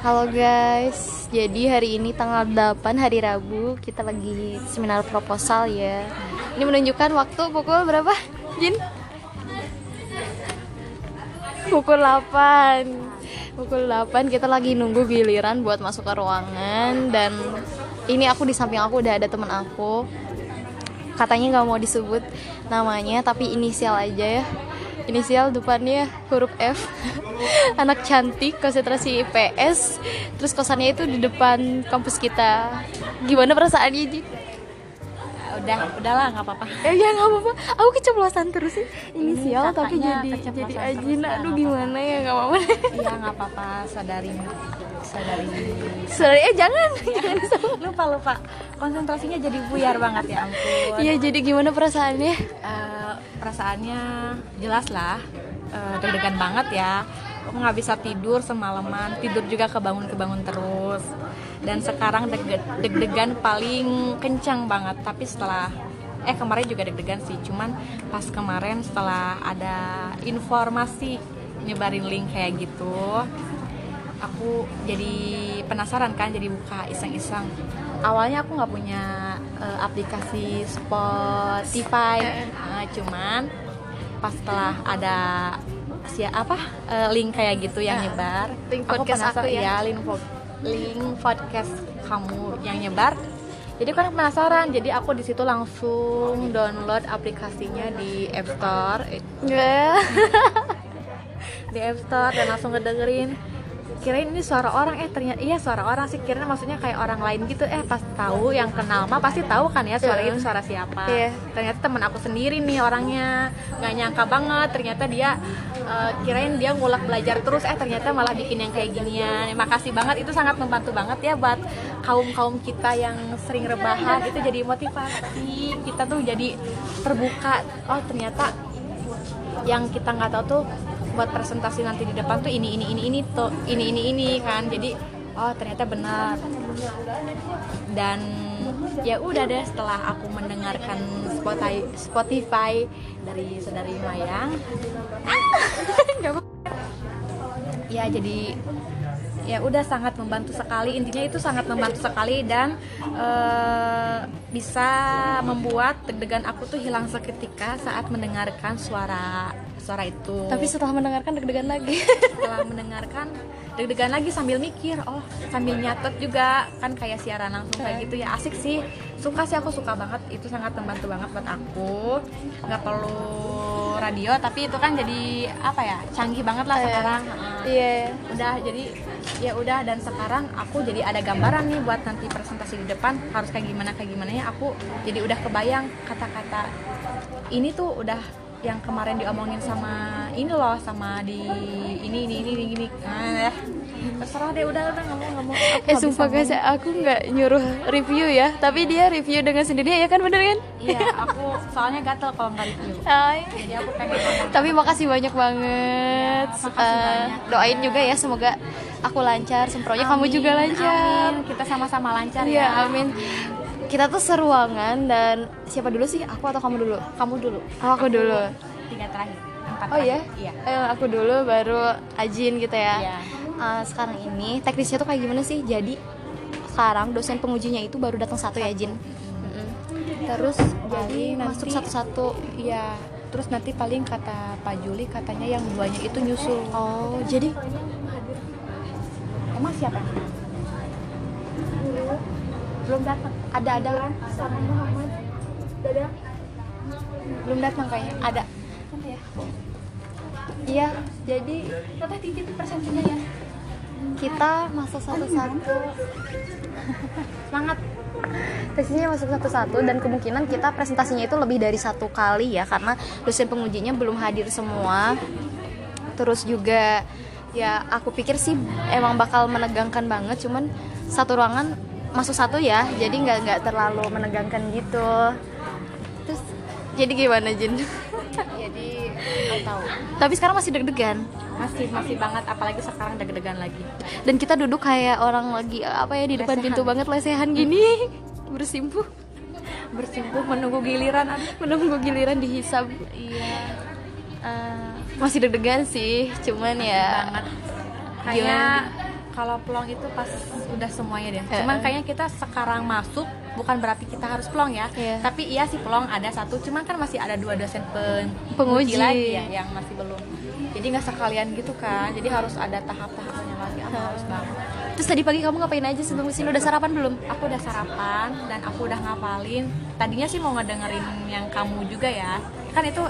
Halo guys, jadi hari ini tanggal 8 hari Rabu Kita lagi seminar proposal ya. Ini menunjukkan waktu pukul berapa? Jin? Pukul 8 Pukul 8 kita lagi nunggu giliran buat masuk ke ruangan. Dan ini aku di samping aku udah ada teman aku. Katanya gak mau disebut namanya tapi inisial aja ya inisial depannya huruf F. Anak cantik konsentrasi IPS terus kosannya itu di depan kampus kita. Gimana perasaannya Ji? udah udahlah nggak apa-apa. Eh ya nggak apa-apa. Aku keceplosan terus sih. Inisial Ini tapi jadi jadi terus, Ajin. ya, aduh gimana ya nggak apa-apa. Iya nggak apa-apa. Sadari sadari sorry eh jangan. Lupa lupa. Konsentrasinya jadi buyar banget ya ampun. Iya jadi gimana perasaannya? Eh, perasaannya jelas lah eh, deg-degan banget ya. Aku nggak bisa tidur semalaman tidur juga kebangun kebangun terus. Dan sekarang deg- deg-degan paling kencang banget tapi setelah eh kemarin juga deg-degan sih. Cuman pas kemarin setelah ada informasi nyebarin link kayak gitu aku jadi penasaran kan jadi buka iseng-iseng. Awalnya aku nggak punya eh, aplikasi Spotify. Eh, cuman pas setelah ada si apa eh, link kayak gitu yang nyebar link podcast aku ya. ya link po- link podcast kamu yang nyebar. Jadi kan penasaran jadi aku di situ langsung download aplikasinya di App Store. Ya di App Store dan langsung ngedengerin kirain ini suara orang. Eh ternyata iya suara orang sih. Kirain maksudnya kayak orang lain gitu. Eh pas tahu yang kenal mah pasti tahu kan ya suara Iya. itu suara siapa. Iya. ternyata temen aku sendiri nih orangnya. Nggak nyangka banget. Ternyata dia eh, kirain dia ngulak belajar terus. Eh ternyata malah bikin yang kayak ginian. Makasih banget. Itu sangat membantu banget ya buat kaum kaum kita yang sering rebahan. Itu jadi motivasi. Kita tuh jadi terbuka. Oh ternyata yang kita nggak tahu tuh buat presentasi nanti di depan tuh ini ini ini ini tuh ini ini ini kan. Jadi oh ternyata benar. Dan ya udah deh setelah aku mendengarkan Spotify Spotify dari saudari Mayang. Apa- ya jadi ya udah sangat membantu sekali. Intinya itu sangat membantu sekali dan eh, bisa membuat deg-degan aku tuh hilang seketika saat mendengarkan suara suara itu. Tapi setelah mendengarkan deg-degan lagi. Setelah mendengarkan deg-degan lagi sambil mikir oh sambil nyatet juga. Kan kayak siaran langsung kayak gitu ya. Asik sih. Suka sih aku suka banget. Itu sangat membantu banget buat aku. Nggak perlu radio tapi itu kan jadi apa ya canggih banget lah Iya. sekarang. Iya. Udah jadi ya udah dan sekarang aku jadi ada gambaran nih buat nanti presentasi di depan harus kayak gimana kayak gimana ya aku jadi udah kebayang kata-kata ini tuh udah yang kemarin diomongin sama ini loh sama di ini ini ini ini gini nah, ya. terserah deh udah udah nggak mau Aku eh sumpah guys ngomong. aku nggak nyuruh review ya tapi dia review dengan sendirinya ya kan bener kan iya aku soalnya gatel kalau nggak review Hai. jadi aku pengen ngomong Tapi makasih banyak banget. Ya, makasih Eh, banyak. doain juga ya semoga aku lancar, sempronya kamu juga lancar. amin. kita sama-sama lancar Iya, ya amin. Kita tuh seruangan dan siapa dulu sih? Aku atau kamu dulu? kamu dulu Oh, aku dulu. tiga terakhir empat Oh iya? terakhir. iya Eh, aku dulu baru Ajin gitu ya. Iya. Eh, sekarang ini teknisnya tuh kayak gimana sih? Jadi sekarang dosen pengujinya itu baru datang satu ya Jin. Terus jadi nanti- masuk satu-satu. Iya, terus nanti paling kata Pak Juli katanya yang duanya itu nyusul. Oh, jadi Emang siapa? Belum datang. ada ada kan? belum datang kayaknya ada iya jadi Tata titip presentasinya ya. kita masuk satu-satu Semangat. tesnya masuk satu-satu dan kemungkinan kita presentasinya itu lebih dari satu kali ya karena dosen pengujinya belum hadir semua terus juga ya aku pikir sih emang bakal menegangkan banget cuman satu ruangan masuk satu ya jadi nggak nggak terlalu menegangkan gitu terus jadi gimana Jin? Jadi nggak tahu. Tapi sekarang masih deg-degan Masih masih banget apalagi sekarang deg-degan lagi. dan kita duduk kayak orang lagi apa ya di depan Lesehan. pintu banget lesehan gini bersimpuh Bersimpuh menunggu giliran menunggu giliran dihisap Iya. Eh, masih deg-degan sih cuman ya banget. Kayak kalau pelong itu pas udah semuanya deh. Eh, Cuman eh. kayaknya kita sekarang masuk bukan berarti kita harus pelong ya. Iya. Tapi iya sih pelong ada satu, cuman kan masih ada dua dosen pen- Penguji. lagi ya yang masih belum. Jadi nggak sekalian gitu kan. Jadi harus ada tahap-tahapnya lagi. Aku harus banget. Terus tadi pagi kamu ngapain aja sebelum ke sini udah sarapan belum? Aku udah sarapan dan aku udah ngapalin. Tadinya sih mau ngedengerin yang kamu juga ya. Kan itu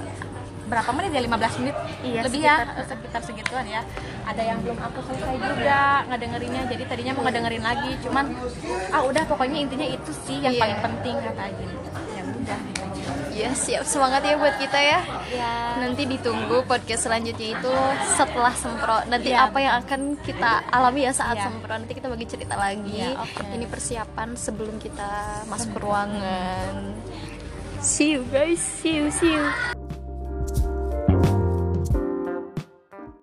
berapa menit ya 15 menit Iya, lebih ya sekitar segituan ya ada yang belum aku selesai juga ngedengerinnya jadi tadinya mau ngedengerin lagi cuman ah udah pokoknya intinya itu sih yang Iya. paling penting kata Agin ya udah aja. Ya siap semangat ya buat kita ya. ya Nanti ditunggu podcast selanjutnya itu setelah sempro. Nanti Iya. apa yang akan kita alami ya saat Iya. sempro. Nanti kita bagi cerita lagi. Iya, oke. Ini persiapan sebelum kita masuk ke ruangan. See you guys, see you, see you.